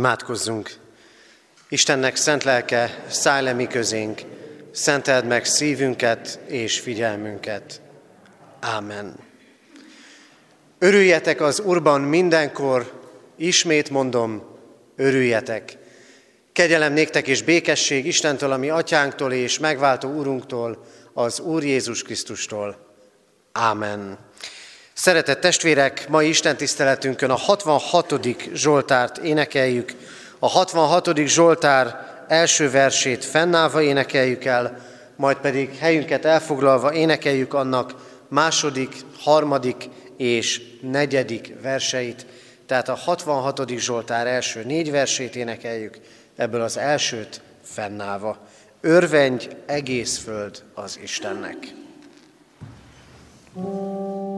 Imádkozzunk! Istennek szent lelke, szállj le mi közénk, szenteld meg szívünket és figyelmünket. Ámen. Örüljetek az Urban mindenkor, ismét mondom, örüljetek. Kegyelem néktek és békesség Istentől, ami atyánktól és megváltó Urunktól, az Úr Jézus Krisztustól. Ámen. Szeretett testvérek, mai Isten tiszteletünkön a 66. Zsoltárt énekeljük. A 66. Zsoltár első versét fennállva énekeljük el, majd pedig helyünket elfoglalva énekeljük annak második, harmadik és negyedik verseit. Tehát a 66. Zsoltár első négy versét énekeljük, ebből az elsőt fennállva. Örvendj egész föld az Istennek. thank you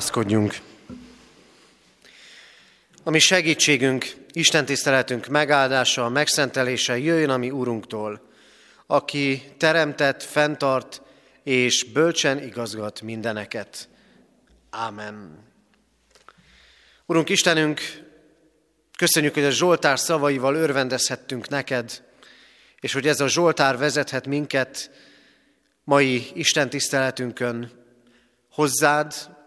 Fohászkodjunk! A mi segítségünk, Isten tiszteletünk megáldása, megszentelése jöjjön a mi Úrunktól, aki teremtett, fenntart és bölcsen igazgat mindeneket. Ámen. Urunk Istenünk, köszönjük, hogy a Zsoltár szavaival örvendezhettünk neked, és hogy ez a Zsoltár vezethet minket mai Isten tiszteletünkön hozzád,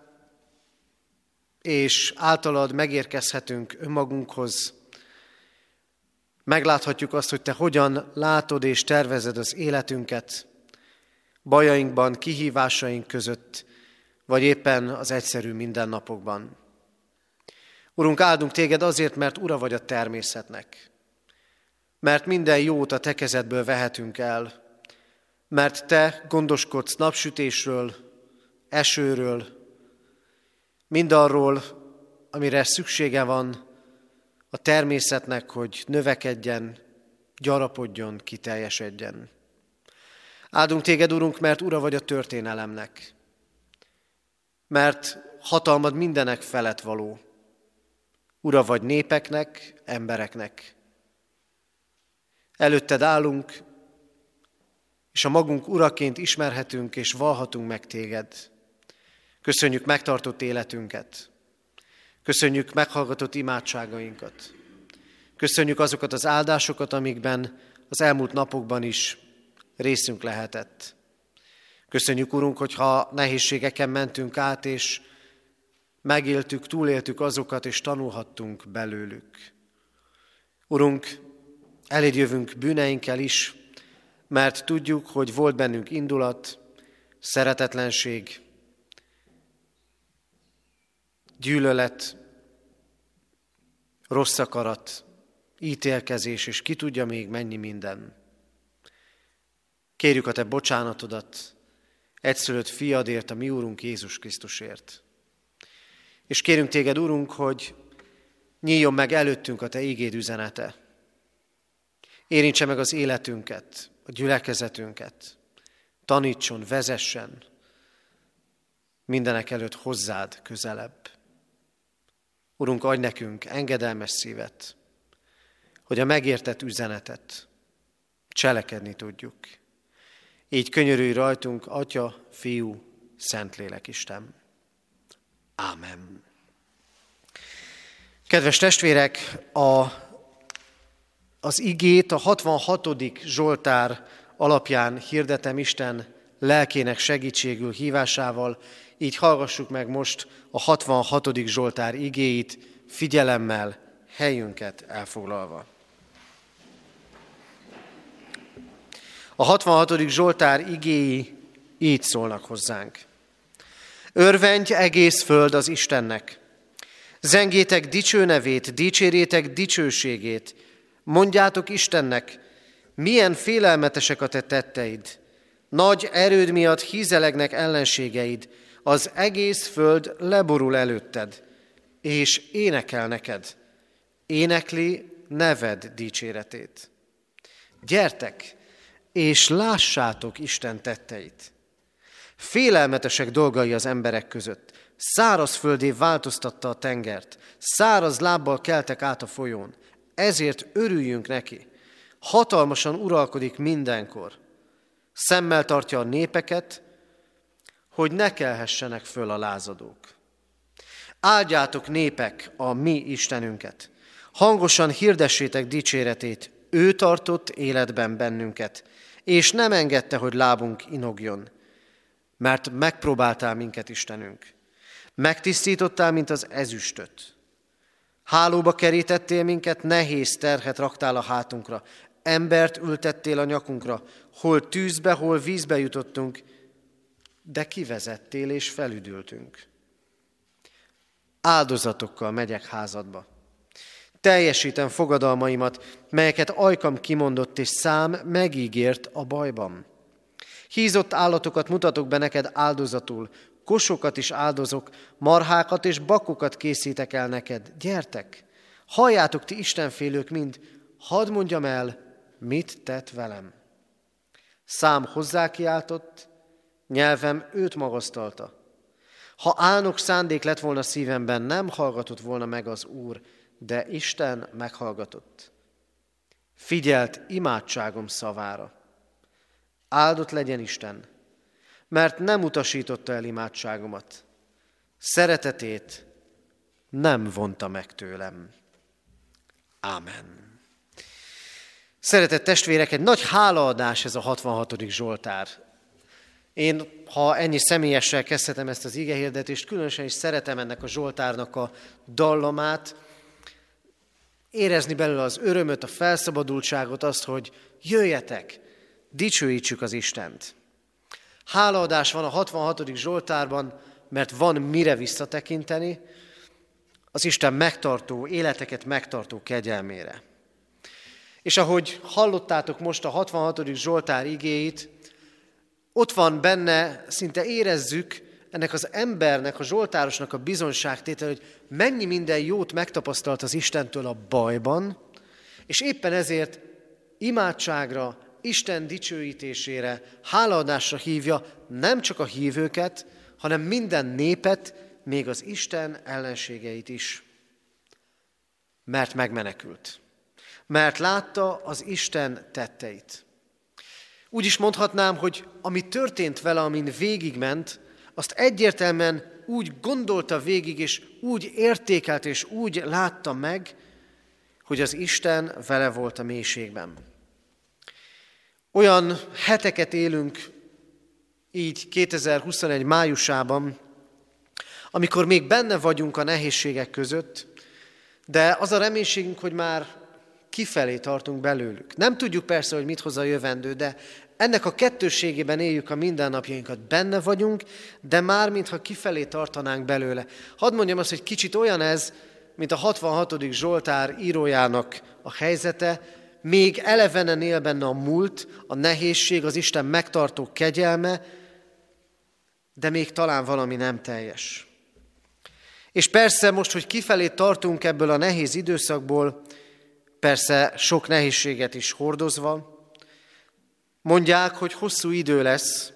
és általad megérkezhetünk önmagunkhoz. Megláthatjuk azt, hogy te hogyan látod és tervezed az életünket, bajainkban, kihívásaink között, vagy éppen az egyszerű mindennapokban. Urunk, áldunk téged azért, mert ura vagy a természetnek, mert minden jót a te kezedből vehetünk el, mert te gondoskodsz napsütésről, esőről, mindarról, amire szüksége van a természetnek, hogy növekedjen, gyarapodjon, kiteljesedjen. Áldunk téged, Urunk, mert Ura vagy a történelemnek, mert hatalmad mindenek felett való. Ura vagy népeknek, embereknek. Előtted állunk, és a magunk uraként ismerhetünk és valhatunk meg téged. Köszönjük megtartott életünket. Köszönjük meghallgatott imádságainkat. Köszönjük azokat az áldásokat, amikben az elmúlt napokban is részünk lehetett. Köszönjük, Urunk, hogyha nehézségeken mentünk át, és megéltük, túléltük azokat, és tanulhattunk belőlük. Urunk, eléd jövünk bűneinkkel is, mert tudjuk, hogy volt bennünk indulat, szeretetlenség, gyűlölet, rossz akarat, ítélkezés, és ki tudja még mennyi minden. Kérjük a Te bocsánatodat, egyszülött fiadért, a mi Úrunk Jézus Krisztusért. És kérünk Téged, Urunk, hogy nyíljon meg előttünk a Te ígéd üzenete. Érintse meg az életünket, a gyülekezetünket. Tanítson, vezessen mindenek előtt hozzád közelebb. Urunk, adj nekünk engedelmes szívet, hogy a megértett üzenetet cselekedni tudjuk. Így könyörülj rajtunk, Atya, Fiú, Szentlélek Isten. Ámen. Kedves testvérek, a, az igét a 66. Zsoltár alapján hirdetem Isten lelkének segítségül hívásával, így hallgassuk meg most a 66. Zsoltár igéit, figyelemmel, helyünket elfoglalva. A 66. Zsoltár igéi így szólnak hozzánk. Örvendj egész föld az Istennek. Zengétek dicső nevét, dicsérjétek dicsőségét. Mondjátok Istennek, milyen félelmetesek a te tetteid. Nagy erőd miatt hízelegnek ellenségeid, az egész föld leborul előtted, és énekel neked. Énekli neved dicséretét. Gyertek, és lássátok Isten tetteit. Félelmetesek dolgai az emberek között. Száraz földé változtatta a tengert, száraz lábbal keltek át a folyón. Ezért örüljünk neki. Hatalmasan uralkodik mindenkor. Szemmel tartja a népeket, hogy ne kelhessenek föl a lázadók. Áldjátok népek a mi Istenünket. Hangosan hirdessétek dicséretét, ő tartott életben bennünket, és nem engedte, hogy lábunk inogjon, mert megpróbáltál minket, Istenünk. Megtisztítottál, mint az ezüstöt. Hálóba kerítettél minket, nehéz terhet raktál a hátunkra, embert ültettél a nyakunkra, hol tűzbe, hol vízbe jutottunk, de kivezettél és felüdültünk. Áldozatokkal megyek házadba. Teljesítem fogadalmaimat, melyeket ajkam kimondott, és szám megígért a bajban. Hízott állatokat mutatok be neked áldozatul, kosokat is áldozok, marhákat és bakokat készítek el neked. Gyertek, halljátok ti Istenfélők mind, hadd mondjam el, mit tett velem. Szám hozzá kiáltott, nyelvem őt magasztalta. Ha álnok szándék lett volna szívemben, nem hallgatott volna meg az Úr, de Isten meghallgatott. Figyelt imádságom szavára. Áldott legyen Isten, mert nem utasította el imádságomat. Szeretetét nem vonta meg tőlem. Ámen. Szeretett testvérek, egy nagy hálaadás ez a 66. Zsoltár. Én, ha ennyi személyessel kezdhetem ezt az igehirdetést, különösen is szeretem ennek a Zsoltárnak a dallamát, érezni belőle az örömöt, a felszabadultságot, azt, hogy jöjjetek, dicsőítsük az Istent. Hálaadás van a 66. Zsoltárban, mert van mire visszatekinteni, az Isten megtartó, életeket megtartó kegyelmére. És ahogy hallottátok most a 66. Zsoltár igéit, ott van benne, szinte érezzük ennek az embernek, a Zsoltárosnak a bizonságtétel, hogy mennyi minden jót megtapasztalt az Istentől a bajban, és éppen ezért imádságra, Isten dicsőítésére, hálaadásra hívja nem csak a hívőket, hanem minden népet, még az Isten ellenségeit is. Mert megmenekült. Mert látta az Isten tetteit. Úgy is mondhatnám, hogy ami történt vele, amin végigment, azt egyértelműen úgy gondolta végig, és úgy értékelt, és úgy látta meg, hogy az Isten vele volt a mélységben. Olyan heteket élünk így 2021 májusában, amikor még benne vagyunk a nehézségek között, de az a reménységünk, hogy már kifelé tartunk belőlük. Nem tudjuk persze, hogy mit hoz a jövendő, de ennek a kettőségében éljük a mindennapjainkat, benne vagyunk, de már mintha kifelé tartanánk belőle. Hadd mondjam azt, hogy kicsit olyan ez, mint a 66. Zsoltár írójának a helyzete, még elevenen él benne a múlt, a nehézség, az Isten megtartó kegyelme, de még talán valami nem teljes. És persze most, hogy kifelé tartunk ebből a nehéz időszakból, persze sok nehézséget is hordozva, mondják, hogy hosszú idő lesz,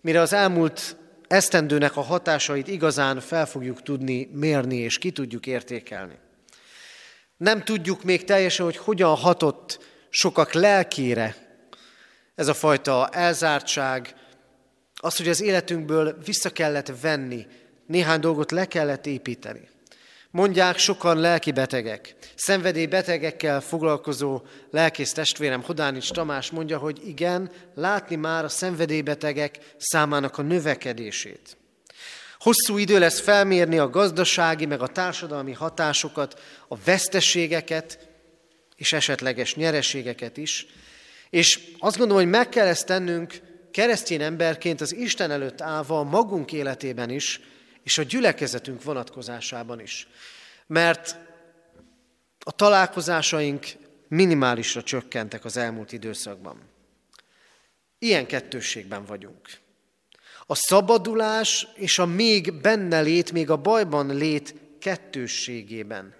mire az elmúlt esztendőnek a hatásait igazán fel fogjuk tudni mérni és ki tudjuk értékelni. Nem tudjuk még teljesen, hogy hogyan hatott sokak lelkére ez a fajta elzártság, az, hogy az életünkből vissza kellett venni, néhány dolgot le kellett építeni. Mondják sokan lelki betegek. Szenvedélybetegekkel foglalkozó lelkész testvérem Hodánics Tamás mondja, hogy igen, látni már a szenvedélybetegek számának a növekedését. Hosszú idő lesz felmérni a gazdasági, meg a társadalmi hatásokat, a veszteségeket és esetleges nyereségeket is. És azt gondolom, hogy meg kell ezt tennünk keresztény emberként az Isten előtt állva magunk életében is, és a gyülekezetünk vonatkozásában is. Mert a találkozásaink minimálisra csökkentek az elmúlt időszakban. Ilyen kettősségben vagyunk. A szabadulás és a még benne lét, még a bajban lét kettősségében.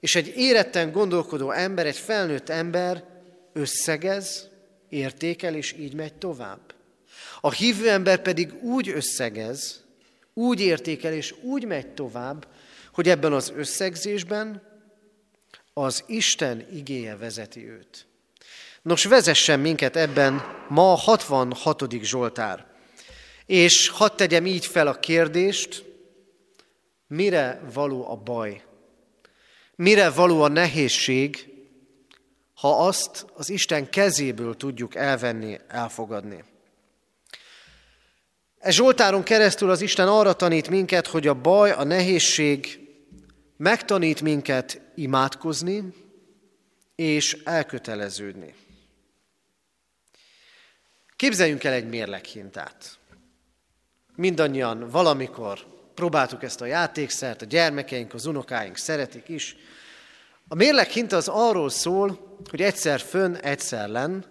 És egy éretten gondolkodó ember, egy felnőtt ember összegez, értékel, és így megy tovább. A hívő ember pedig úgy összegez, úgy értékel és úgy megy tovább, hogy ebben az összegzésben az Isten igéje vezeti őt. Nos, vezessen minket ebben ma a 66. Zsoltár. És hadd tegyem így fel a kérdést, mire való a baj? Mire való a nehézség, ha azt az Isten kezéből tudjuk elvenni, elfogadni? E Zsoltáron keresztül az Isten arra tanít minket, hogy a baj, a nehézség megtanít minket imádkozni és elköteleződni. Képzeljünk el egy mérleghintát. Mindannyian valamikor próbáltuk ezt a játékszert, a gyermekeink, az unokáink szeretik is. A mérleghinta az arról szól, hogy egyszer fönn, egyszer lenn,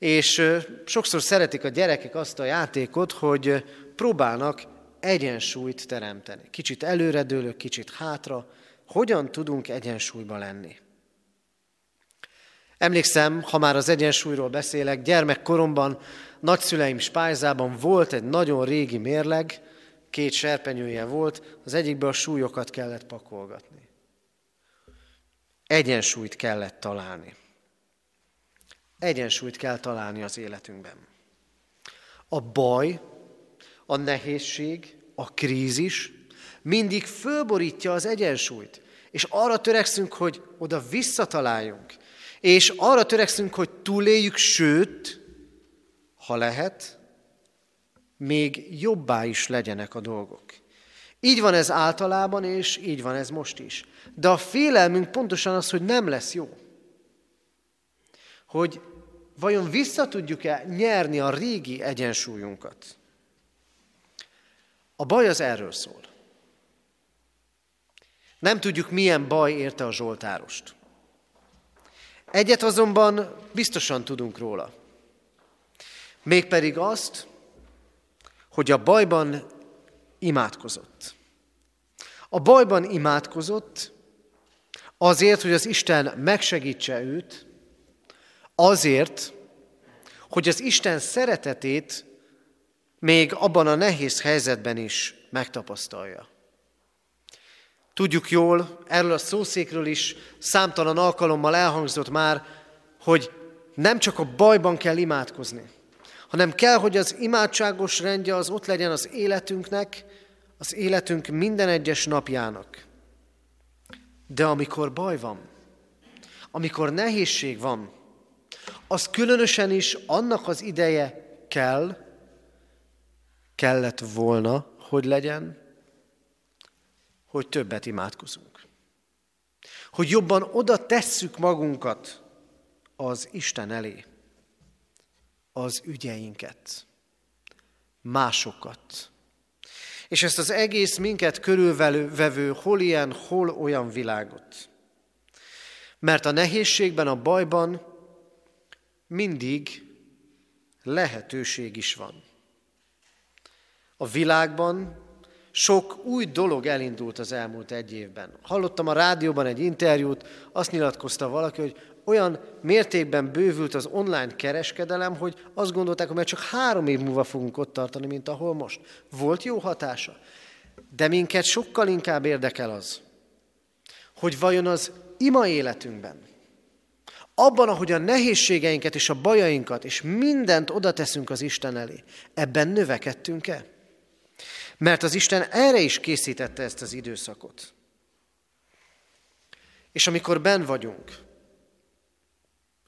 és sokszor szeretik a gyerekek azt a játékot, hogy próbálnak egyensúlyt teremteni. Kicsit előredőlök, kicsit hátra. Hogyan tudunk egyensúlyba lenni? Emlékszem, ha már az egyensúlyról beszélek, gyermekkoromban nagyszüleim spájzában volt egy nagyon régi mérleg, két serpenyője volt, az egyikbe a súlyokat kellett pakolgatni. Egyensúlyt kellett találni. Egyensúlyt kell találni az életünkben. A baj, a nehézség, a krízis mindig fölborítja az egyensúlyt, és arra törekszünk, hogy oda visszataláljunk, és arra törekszünk, hogy túléljük, sőt, ha lehet, még jobbá is legyenek a dolgok. Így van ez általában, és így van ez most is. De a félelmünk pontosan az, hogy nem lesz jó. Hogy vajon vissza tudjuk-e nyerni a régi egyensúlyunkat. A baj az erről szól. Nem tudjuk, milyen baj érte a Zsoltárost. Egyet azonban biztosan tudunk róla. Mégpedig azt, hogy a bajban imádkozott. A bajban imádkozott azért, hogy az Isten megsegítse őt, azért, hogy az Isten szeretetét még abban a nehéz helyzetben is megtapasztalja. Tudjuk jól, erről a szószékről is számtalan alkalommal elhangzott már, hogy nem csak a bajban kell imádkozni, hanem kell, hogy az imádságos rendje az ott legyen az életünknek, az életünk minden egyes napjának. De amikor baj van, amikor nehézség van, az különösen is annak az ideje kell, kellett volna, hogy legyen, hogy többet imádkozunk. Hogy jobban oda tesszük magunkat az Isten elé, az ügyeinket, másokat. És ezt az egész minket körülvevő hol ilyen, hol olyan világot. Mert a nehézségben, a bajban mindig lehetőség is van. A világban sok új dolog elindult az elmúlt egy évben. Hallottam a rádióban egy interjút, azt nyilatkozta valaki, hogy olyan mértékben bővült az online kereskedelem, hogy azt gondolták, hogy csak három év múlva fogunk ott tartani, mint ahol most. Volt jó hatása. De minket sokkal inkább érdekel az, hogy vajon az ima életünkben, abban, ahogy a nehézségeinket és a bajainkat és mindent oda teszünk az Isten elé, ebben növekedtünk-e? Mert az Isten erre is készítette ezt az időszakot. És amikor ben vagyunk,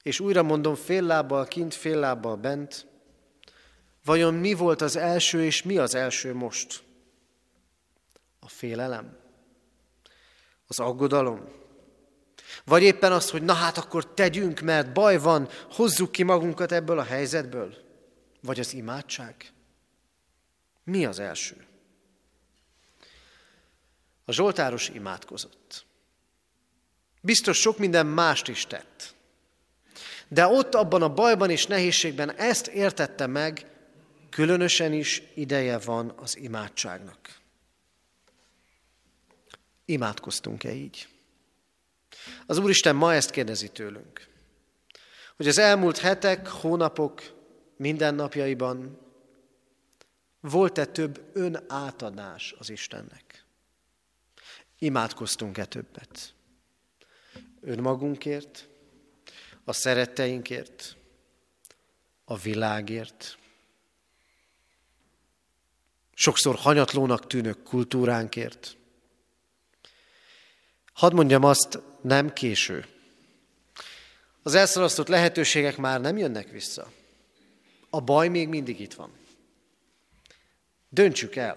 és újra mondom, fél lábbal kint, fél lábbal bent, vajon mi volt az első, és mi az első most? A félelem? Az aggodalom? Vagy éppen az, hogy na hát akkor tegyünk, mert baj van, hozzuk ki magunkat ebből a helyzetből? Vagy az imádság? Mi az első? A Zsoltáros imádkozott. Biztos sok minden mást is tett. De ott abban a bajban és nehézségben ezt értette meg, különösen is ideje van az imádságnak. Imádkoztunk-e így? Az Úristen ma ezt kérdezi tőlünk, hogy az elmúlt hetek, hónapok, mindennapjaiban volt-e több önátadás az Istennek? Imádkoztunk-e többet? Önmagunkért, a szeretteinkért, a világért, sokszor hanyatlónak tűnő kultúránkért. Hadd mondjam azt, nem késő. Az elszalasztott lehetőségek már nem jönnek vissza. A baj még mindig itt van. Döntsük el,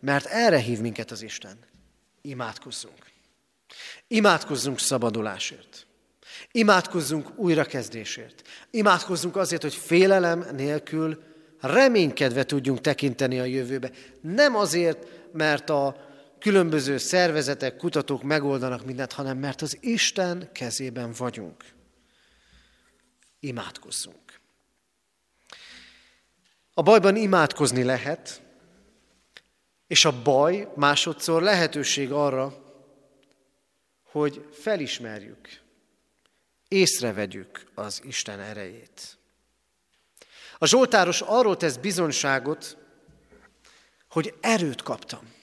mert erre hív minket az Isten. Imádkozzunk. Imádkozzunk szabadulásért. Imádkozzunk újrakezdésért. Imádkozzunk azért, hogy félelem nélkül reménykedve tudjunk tekinteni a jövőbe. Nem azért, mert a különböző szervezetek, kutatók megoldanak mindent, hanem mert az Isten kezében vagyunk. Imádkozzunk. A bajban imádkozni lehet, és a baj másodszor lehetőség arra, hogy felismerjük, észrevegyük az Isten erejét. A Zsoltáros arról tesz bizonyságot, hogy erőt kaptam.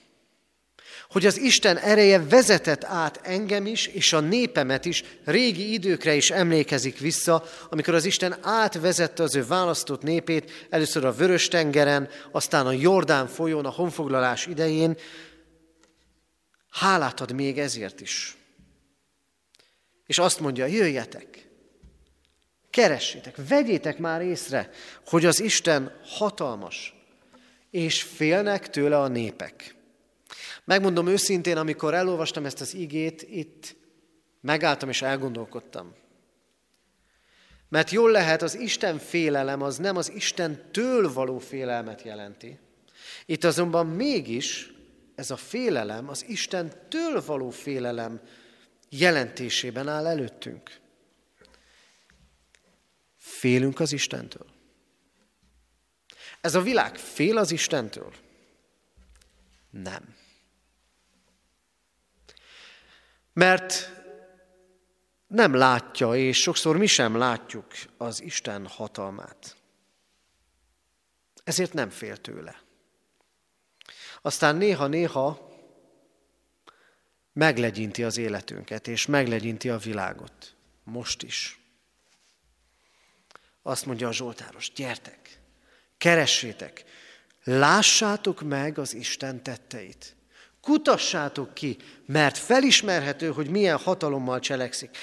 Hogy az Isten ereje vezetett át engem is, és a népemet is, régi időkre is emlékezik vissza, amikor az Isten átvezette az ő választott népét, először a Vörös-tengeren, aztán a Jordán folyón, a honfoglalás idején. Hálát ad még ezért is. És azt mondja, jöjjetek, keressétek, vegyétek már észre, hogy az Isten hatalmas, és félnek tőle a népek. Megmondom őszintén, amikor elolvastam ezt az igét, itt megálltam és elgondolkodtam. Mert jól lehet, az Isten félelem az nem az Isten től való félelmet jelenti. Itt azonban mégis ez a félelem, az Isten től való félelem jelentésében áll előttünk. Félünk az Istentől. Ez a világ fél az Istentől? Nem. Mert nem látja, és sokszor mi sem látjuk az Isten hatalmát. Ezért nem fél tőle. Aztán néha-néha meglegyinti az életünket, és meglegyinti a világot. Most is. Azt mondja a Zsoltáros, gyertek, keressétek, lássátok meg az Isten tetteit. Kutassátok ki, mert felismerhető, hogy milyen hatalommal cselekszik.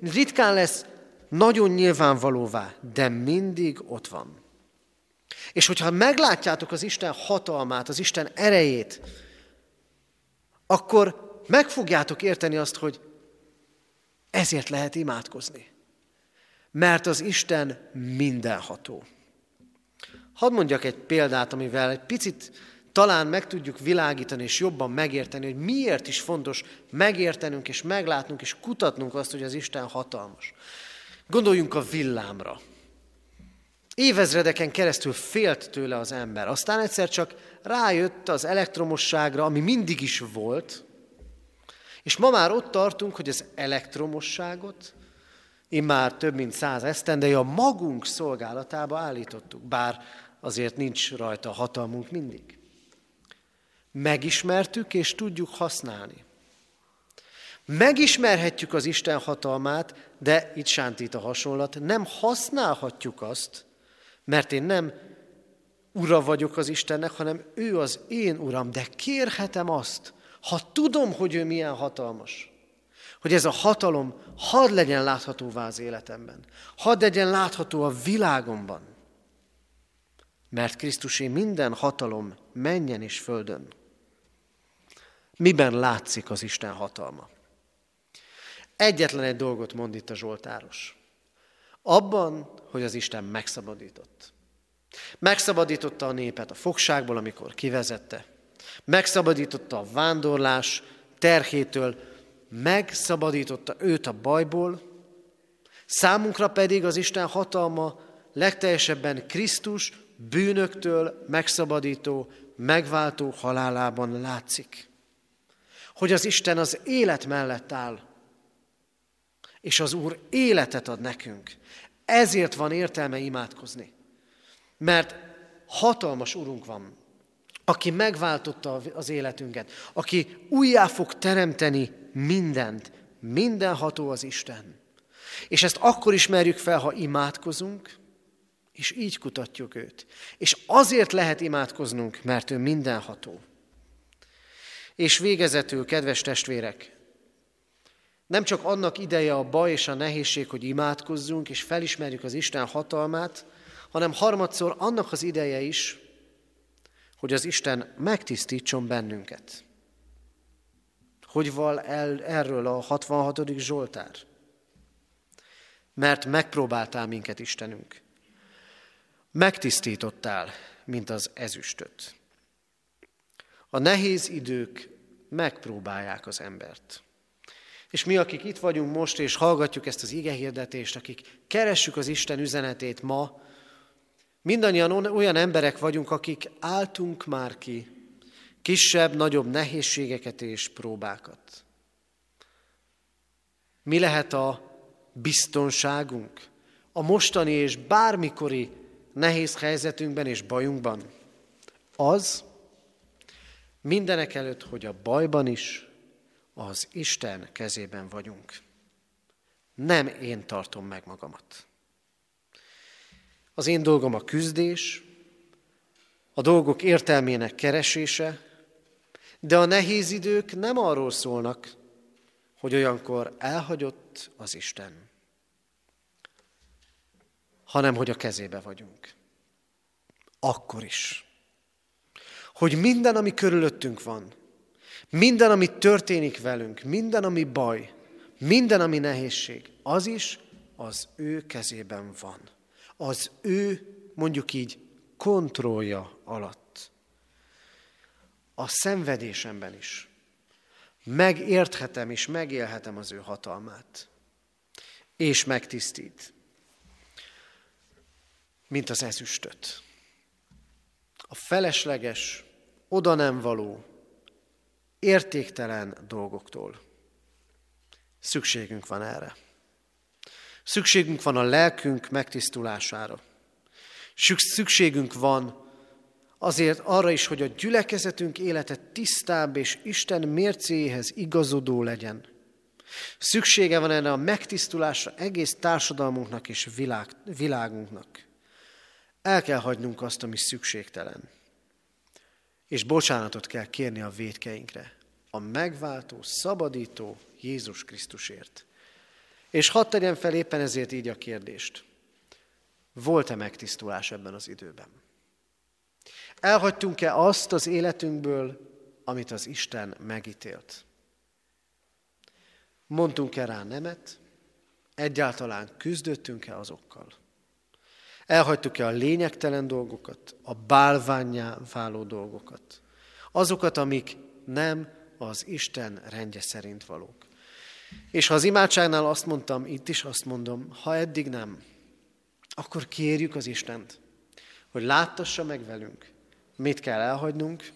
Ritkán lesz nagyon nyilvánvalóvá, de mindig ott van. És hogyha meglátjátok az Isten hatalmát, az Isten erejét, akkor meg fogjátok érteni azt, hogy ezért lehet imádkozni. Mert az Isten mindenható. Hadd mondjak egy példát, amivel egy picit talán meg tudjuk világítani és jobban megérteni, hogy miért is fontos megértenünk és meglátnunk és kutatnunk azt, hogy az Isten hatalmas. Gondoljunk a villámra. Évezredeken keresztül félt tőle az ember. Aztán egyszer csak rájött az elektromosságra, ami mindig is volt, és ma már ott tartunk, hogy az elektromosságot immár több mint száz esztendeje a magunk szolgálatába állítottuk, bár azért nincs rajta hatalmunk mindig. Megismertük és tudjuk használni. Megismerhetjük az Isten hatalmát, de itt sántít a hasonlat, nem használhatjuk azt, mert én nem ura vagyok az Istennek, hanem ő az én uram, de kérhetem azt, ha tudom, hogy ő milyen hatalmas, hogy ez a hatalom hadd legyen láthatóvá az életemben, hadd legyen látható a világomban, mert Krisztusé minden hatalom menjen és földön. Miben látszik az Isten hatalma? Egyetlen egy dolgot mond itt a Zsoltáros. Abban, hogy az Isten megszabadított. Megszabadította a népet a fogságból, amikor kivezette. Megszabadította a vándorlás terhétől, megszabadította őt a bajból, számunkra pedig az Isten hatalma legteljesebben Krisztus bűnöktől megszabadító, megváltó halálában látszik. Hogy az Isten az élet mellett áll, és az Úr életet ad nekünk. Ezért van értelme imádkozni. Mert hatalmas Urunk van, aki megváltotta az életünket, aki újjá fog teremteni mindent, mindenható az Isten. És ezt akkor ismerjük fel, ha imádkozunk, és így kutatjuk őt. És azért lehet imádkoznunk, mert ő mindenható. És végezetül, kedves testvérek, nem csak annak ideje a baj és a nehézség, hogy imádkozzunk és felismerjük az Isten hatalmát, hanem harmadszor annak az ideje is, hogy az Isten megtisztítson bennünket. Hogy val el erről a 66. Zsoltár? Mert megpróbáltál minket, Istenünk. Megtisztítottál, mint az ezüstöt. A nehéz idők megpróbálják az embert. És mi, akik itt vagyunk most, és hallgatjuk ezt az igehirdetést, akik keressük az Isten üzenetét ma, mindannyian olyan emberek vagyunk, akik álltunk már ki kisebb, nagyobb nehézségeket és próbákat. Mi lehet a biztonságunk a mostani és bármikori nehéz helyzetünkben és bajunkban? Az, Mindenek előtt, hogy a bajban is az Isten kezében vagyunk. Nem én tartom meg magamat. Az én dolgom a küzdés, a dolgok értelmének keresése, de a nehéz idők nem arról szólnak, hogy olyankor elhagyott az Isten, hanem hogy a kezébe vagyunk. Akkor is. Hogy minden, ami körülöttünk van, minden, ami történik velünk, minden, ami baj, minden, ami nehézség, az is az ő kezében van. Az ő, mondjuk így, kontrollja alatt. A szenvedésemben is. Megérthetem és megélhetem az ő hatalmát. És megtisztít. Mint az ezüstöt. A felesleges, oda nem való, értéktelen dolgoktól. Szükségünk van erre. Szükségünk van a lelkünk megtisztulására. Szükségünk van azért arra is, hogy a gyülekezetünk élete tisztább és Isten mércéhez igazodó legyen. Szüksége van erre a megtisztulásra egész társadalmunknak és világ, világunknak. El kell hagynunk azt, ami szükségtelen. És bocsánatot kell kérni a védkeinkre. A megváltó, szabadító Jézus Krisztusért. És hadd tegyen fel éppen ezért így a kérdést. Volt-e megtisztulás ebben az időben? Elhagytunk-e azt az életünkből, amit az Isten megítélt? Mondtunk-e rá nemet? Egyáltalán küzdöttünk-e azokkal? Elhagytuk-e a lényegtelen dolgokat, a bálványá váló dolgokat? Azokat, amik nem az Isten rendje szerint valók. És ha az imádságnál azt mondtam, itt is azt mondom, ha eddig nem, akkor kérjük az Istent, hogy láttassa meg velünk, mit kell elhagynunk,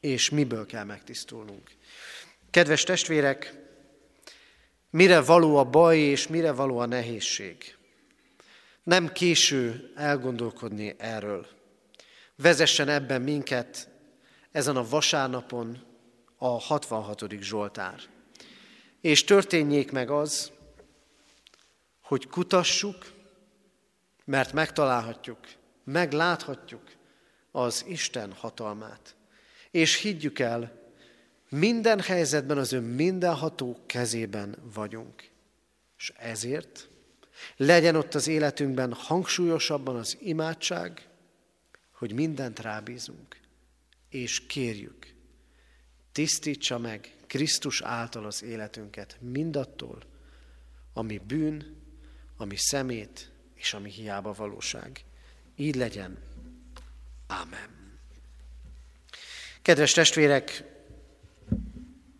és miből kell megtisztulnunk. Kedves testvérek, mire való a baj, és mire való a nehézség? Nem késő elgondolkodni erről. Vezessen ebben minket ezen a vasárnapon a 66. Zsoltár. És történjék meg az, hogy kutassuk, mert megtalálhatjuk, megláthatjuk az Isten hatalmát. És higgyük el, minden helyzetben az ő mindenható kezében vagyunk. És ezért legyen ott az életünkben hangsúlyosabban az imádság, hogy mindent rábízunk, és kérjük, tisztítsa meg Krisztus által az életünket mindattól, ami bűn, ami szemét, és ami hiába valóság. Így legyen. Ámen. Kedves testvérek,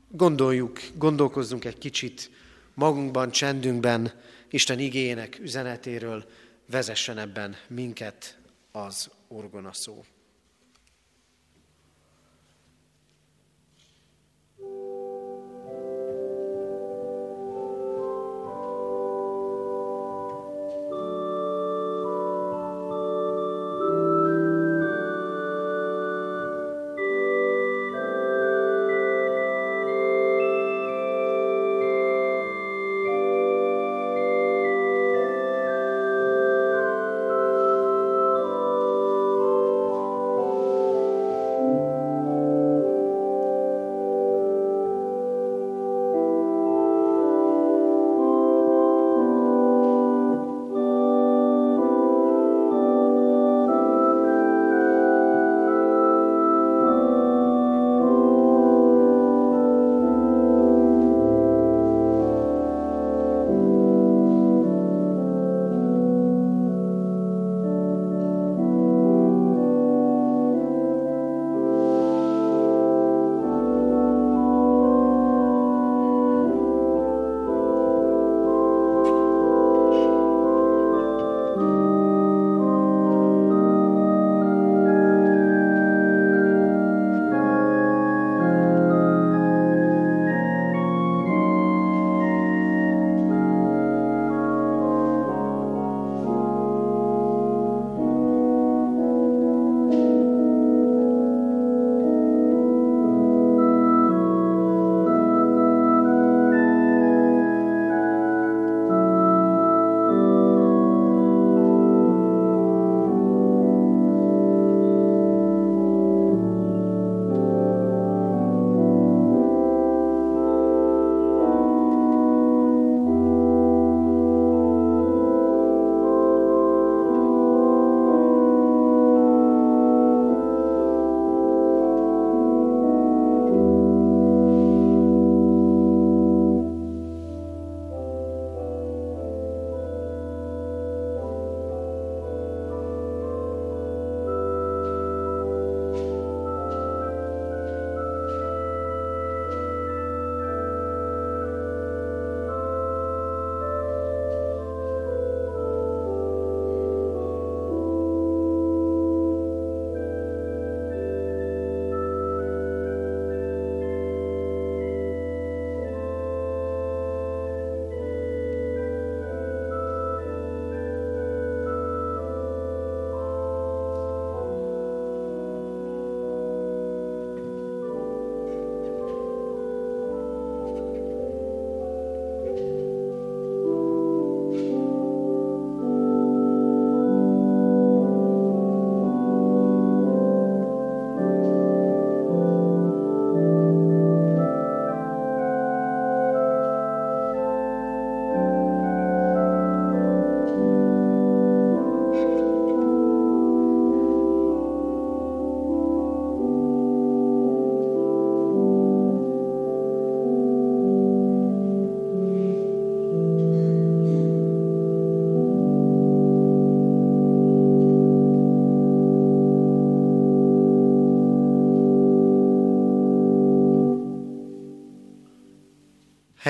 gondoljuk, gondolkozzunk egy kicsit magunkban, csendünkben, Isten igének üzenetéről, vezessen ebben minket az orgona szó.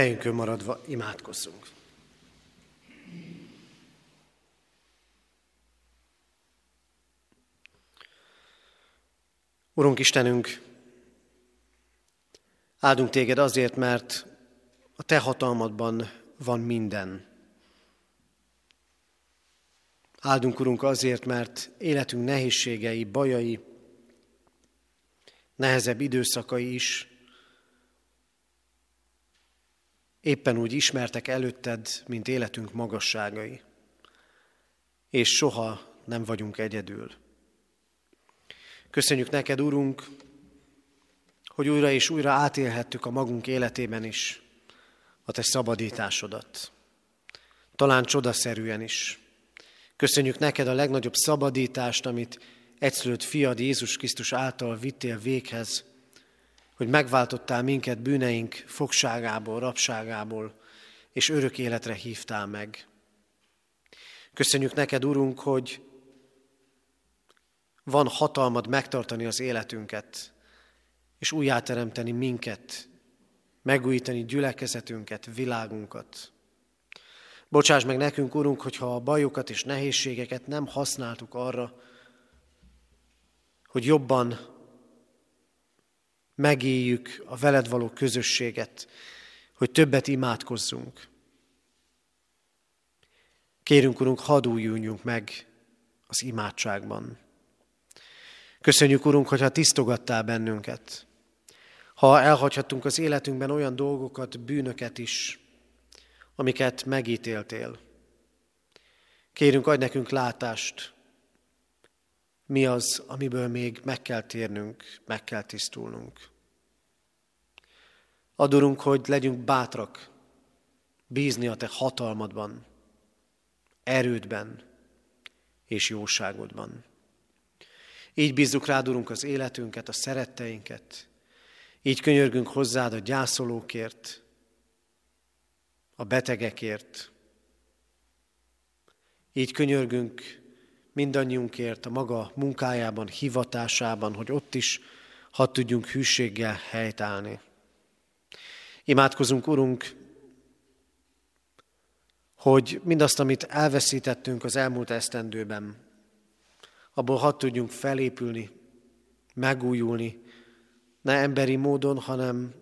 Helyünkön maradva imádkozzunk. Urunk Istenünk, áldunk téged azért, mert a te hatalmadban van minden. Áldunk, Urunk, azért, mert életünk nehézségei, bajai, nehezebb időszakai is éppen úgy ismertek előtted, mint életünk magasságai. És soha nem vagyunk egyedül. Köszönjük neked, Urunk, hogy újra és újra átélhettük a magunk életében is a te szabadításodat. Talán csodaszerűen is. Köszönjük neked a legnagyobb szabadítást, amit egyszülött fiad Jézus Krisztus által vittél véghez, hogy megváltottál minket bűneink fogságából, rabságából, és örök életre hívtál meg. Köszönjük neked, Urunk, hogy van hatalmad megtartani az életünket, és újjáteremteni minket, megújítani gyülekezetünket, világunkat. Bocsáss meg nekünk, Urunk, hogyha a bajokat és nehézségeket nem használtuk arra, hogy jobban megéljük a veled való közösséget, hogy többet imádkozzunk. Kérünk, Urunk, hadd újuljunk meg az imádságban. Köszönjük, Urunk, hogyha tisztogattál bennünket. Ha elhagyhattunk az életünkben olyan dolgokat, bűnöket is, amiket megítéltél. Kérünk, adj nekünk látást, mi az, amiből még meg kell térnünk, meg kell tisztulnunk. Adorunk, hogy legyünk bátrak, bízni a Te hatalmadban, erődben és jóságodban. Így bízzuk rád, Urunk, az életünket, a szeretteinket. Így könyörgünk hozzád a gyászolókért, a betegekért. Így könyörgünk mindannyiunkért a maga munkájában, hivatásában, hogy ott is hadd tudjunk hűséggel helytállni. Imádkozunk, Urunk, hogy mindazt, amit elveszítettünk az elmúlt esztendőben, abból hadd tudjunk felépülni, megújulni, ne emberi módon, hanem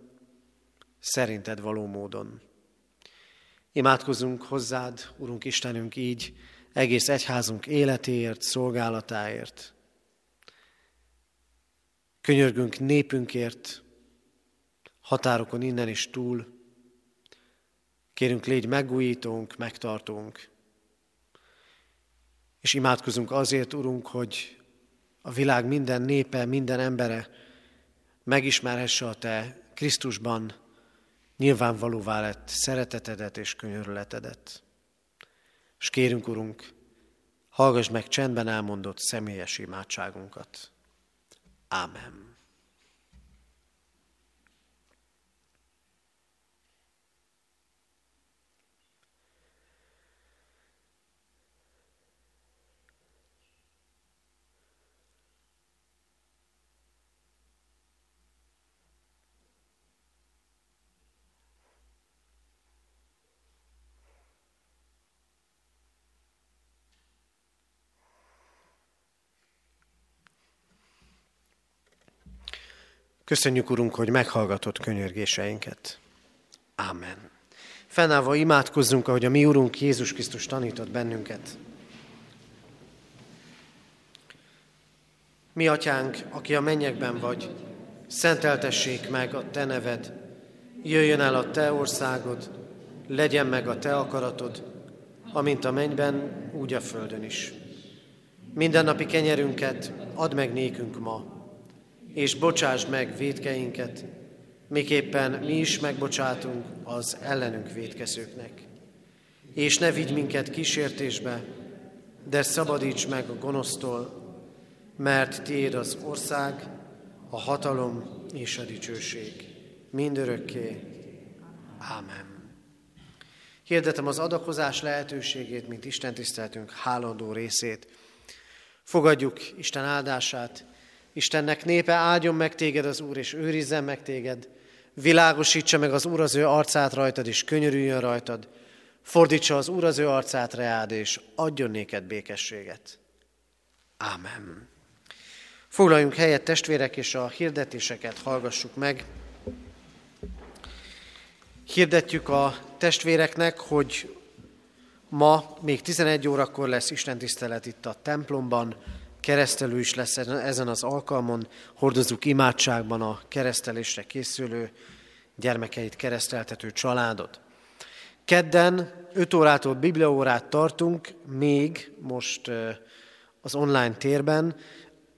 szerinted való módon. Imádkozunk hozzád, Urunk Istenünk, így egész egyházunk életéért, szolgálatáért. Könyörgünk népünkért, határokon innen is túl. Kérünk, légy megújítónk, megtartónk. És imádkozunk azért, Urunk, hogy a világ minden népe, minden embere megismerhesse a Te Krisztusban nyilvánvalóvá lett szeretetedet és könyörületedet. És kérünk, Urunk, hallgass meg csendben elmondott személyes imádságunkat. Ámen. Köszönjük, Urunk, hogy meghallgatott könyörgéseinket. Ámen. Fennállva imádkozzunk, ahogy a mi Urunk Jézus Krisztus tanított bennünket. Mi, Atyánk, aki a mennyekben vagy, szenteltessék meg a Te neved, jöjjön el a Te országod, legyen meg a Te akaratod, amint a mennyben, úgy a földön is. Mindennapi kenyerünket add meg nékünk ma, és bocsásd meg védkeinket, miképpen mi is megbocsátunk az ellenünk védkezőknek. És ne vigy minket kísértésbe, de szabadíts meg a gonosztól, mert Tiéd az ország, a hatalom és a dicsőség. Mindörökké. Ámen. Hirdetem az adakozás lehetőségét, mint Isten tiszteltünk hálandó részét. Fogadjuk Isten áldását, Istennek népe, áldjon meg téged az Úr, és őrizzen meg téged. Világosítsa meg az Úr az ő arcát rajtad, és könyörüljön rajtad. Fordítsa az Úr az ő arcát reád, és adjon néked békességet. Ámen. Foglaljunk helyet, testvérek, és a hirdetéseket hallgassuk meg. Hirdetjük a testvéreknek, hogy ma még 11 órakor lesz Isten tisztelet itt a templomban, keresztelő is lesz ezen az alkalmon, hordozunk imádságban a keresztelésre készülő gyermekeit kereszteltető családot. Kedden 5 órától bibliaórát tartunk, még most az online térben.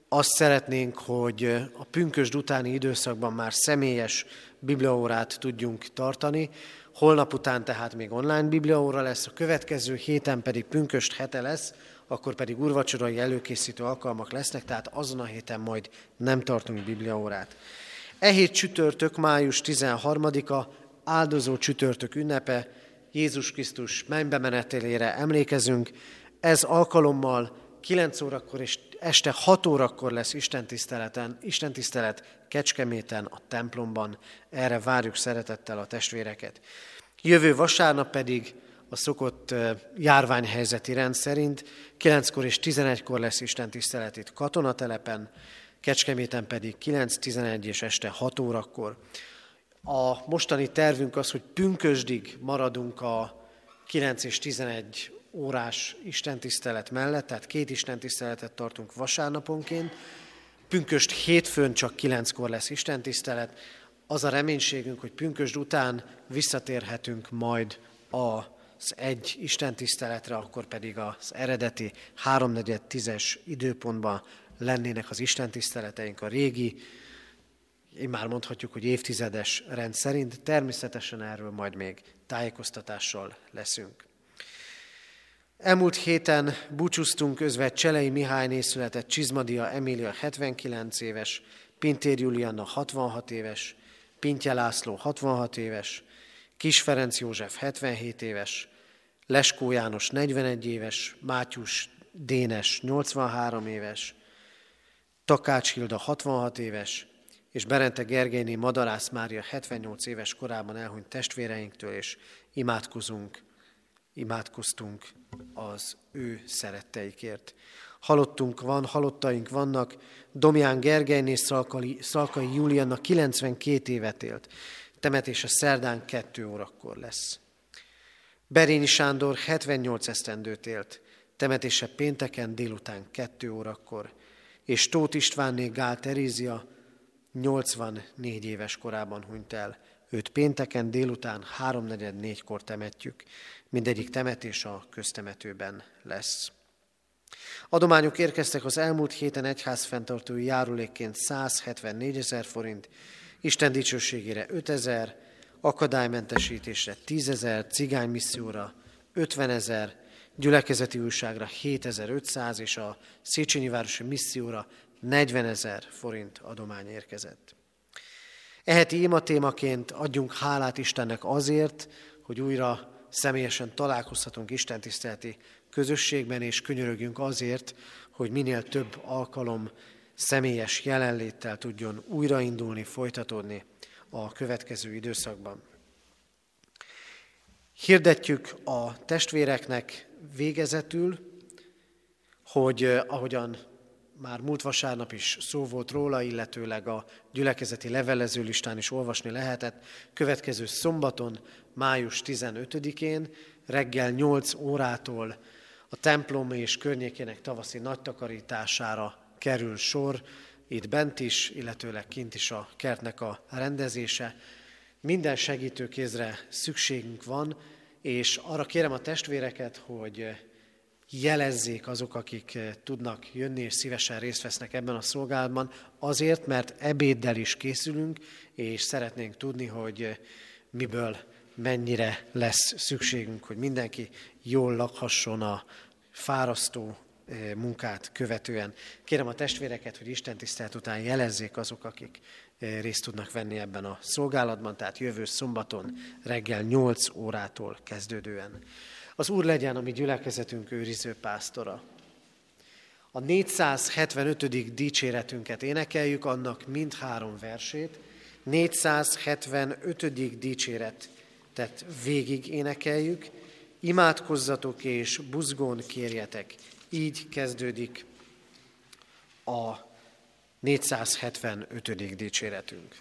Azt szeretnénk, hogy a pünkösd utáni időszakban már személyes bibliaórát tudjunk tartani. Holnap után tehát még online bibliaóra lesz, a következő héten pedig pünköst hete lesz, akkor pedig urvacsorai előkészítő alkalmak lesznek, tehát azon a héten majd nem tartunk bibliaórát. E hét csütörtök, május 13-a, áldozó csütörtök ünnepe, Jézus Krisztus mennybe menetelére emlékezünk. Ez alkalommal 9 órakor és este 6 órakor lesz Isten, tiszteleten, tisztelet Kecskeméten, a templomban. Erre várjuk szeretettel a testvéreket. Jövő vasárnap pedig a szokott járványhelyzeti rend szerint 9-kor és 11-kor lesz Isten tisztelet itt katonatelepen, Kecskeméten pedig 9-11 és este 6 órakor. A mostani tervünk az, hogy pünkösdig maradunk a 9 és 11 órás istentisztelet mellett, tehát két istentiszteletet tartunk vasárnaponként. Pünköst hétfőn csak kilenckor lesz istentisztelet. Az a reménységünk, hogy pünkösd után visszatérhetünk majd az egy istentiszteletre, akkor pedig az eredeti háromnegyed tízes időpontban lennének az istentiszteleteink a régi, én már mondhatjuk, hogy évtizedes rend szerint, természetesen erről majd még tájékoztatással leszünk. Elmúlt héten búcsúztunk közve Cselei Mihályné született Csizmadia Emília 79 éves, Pintér Julianna 66 éves, Pintje László 66 éves, Kis Ferenc József 77 éves, Leskó János 41 éves, Mátyus Dénes 83 éves, Takács Hilda 66 éves, és Berente Gergelyné Madarász Mária 78 éves korában elhunyt testvéreinktől, és imádkozunk, imádkoztunk az ő szeretteikért. Halottunk van, halottaink vannak, Domján Gergelyné Szalkai, Szalkai Juliannak 92 évet élt, temetése szerdán 2 órakor lesz. Berényi Sándor 78 esztendőt élt, temetése pénteken délután 2 órakor, és Tóth Istvánné Gál Terézia 84 éves korában hunyt el. Őt pénteken délután háromnegyed négykor temetjük. Mindegyik temetés a köztemetőben lesz. Adományok érkeztek az elmúlt héten egyház fenntartói járulékként 174 ezer forint, Isten dicsőségére 5 ezer, akadálymentesítésre 10 ezer, cigánymisszióra 50 ezer, gyülekezeti újságra 7500 és a Széchenyi Városi Misszióra 40 ezer forint adomány érkezett. Eheti ima témaként adjunk hálát Istennek azért, hogy újra személyesen találkozhatunk Isten tiszteleti közösségben, és könyörögjünk azért, hogy minél több alkalom személyes jelenléttel tudjon újraindulni, folytatódni a következő időszakban. Hirdetjük a testvéreknek végezetül, hogy eh, ahogyan már múlt vasárnap is szó volt róla, illetőleg a gyülekezeti levelező listán is olvasni lehetett. Következő szombaton, május 15-én reggel 8 órától a templom és környékének tavaszi nagy takarítására kerül sor, itt bent is, illetőleg kint is a kertnek a rendezése. Minden segítőkézre szükségünk van, és arra kérem a testvéreket, hogy jelezzék azok, akik tudnak jönni és szívesen részt vesznek ebben a szolgálatban, azért, mert ebéddel is készülünk, és szeretnénk tudni, hogy miből mennyire lesz szükségünk, hogy mindenki jól lakhasson a fárasztó munkát követően. Kérem a testvéreket, hogy Isten tisztelt után jelezzék azok, akik részt tudnak venni ebben a szolgálatban, tehát jövő szombaton reggel 8 órától kezdődően. Az Úr legyen a mi gyülekezetünk őriző pásztora. A 475. dicséretünket énekeljük, annak mindhárom versét. 475. dicséret, tehát végig énekeljük, imádkozzatok és buzgón kérjetek. Így kezdődik a 475. dicséretünk.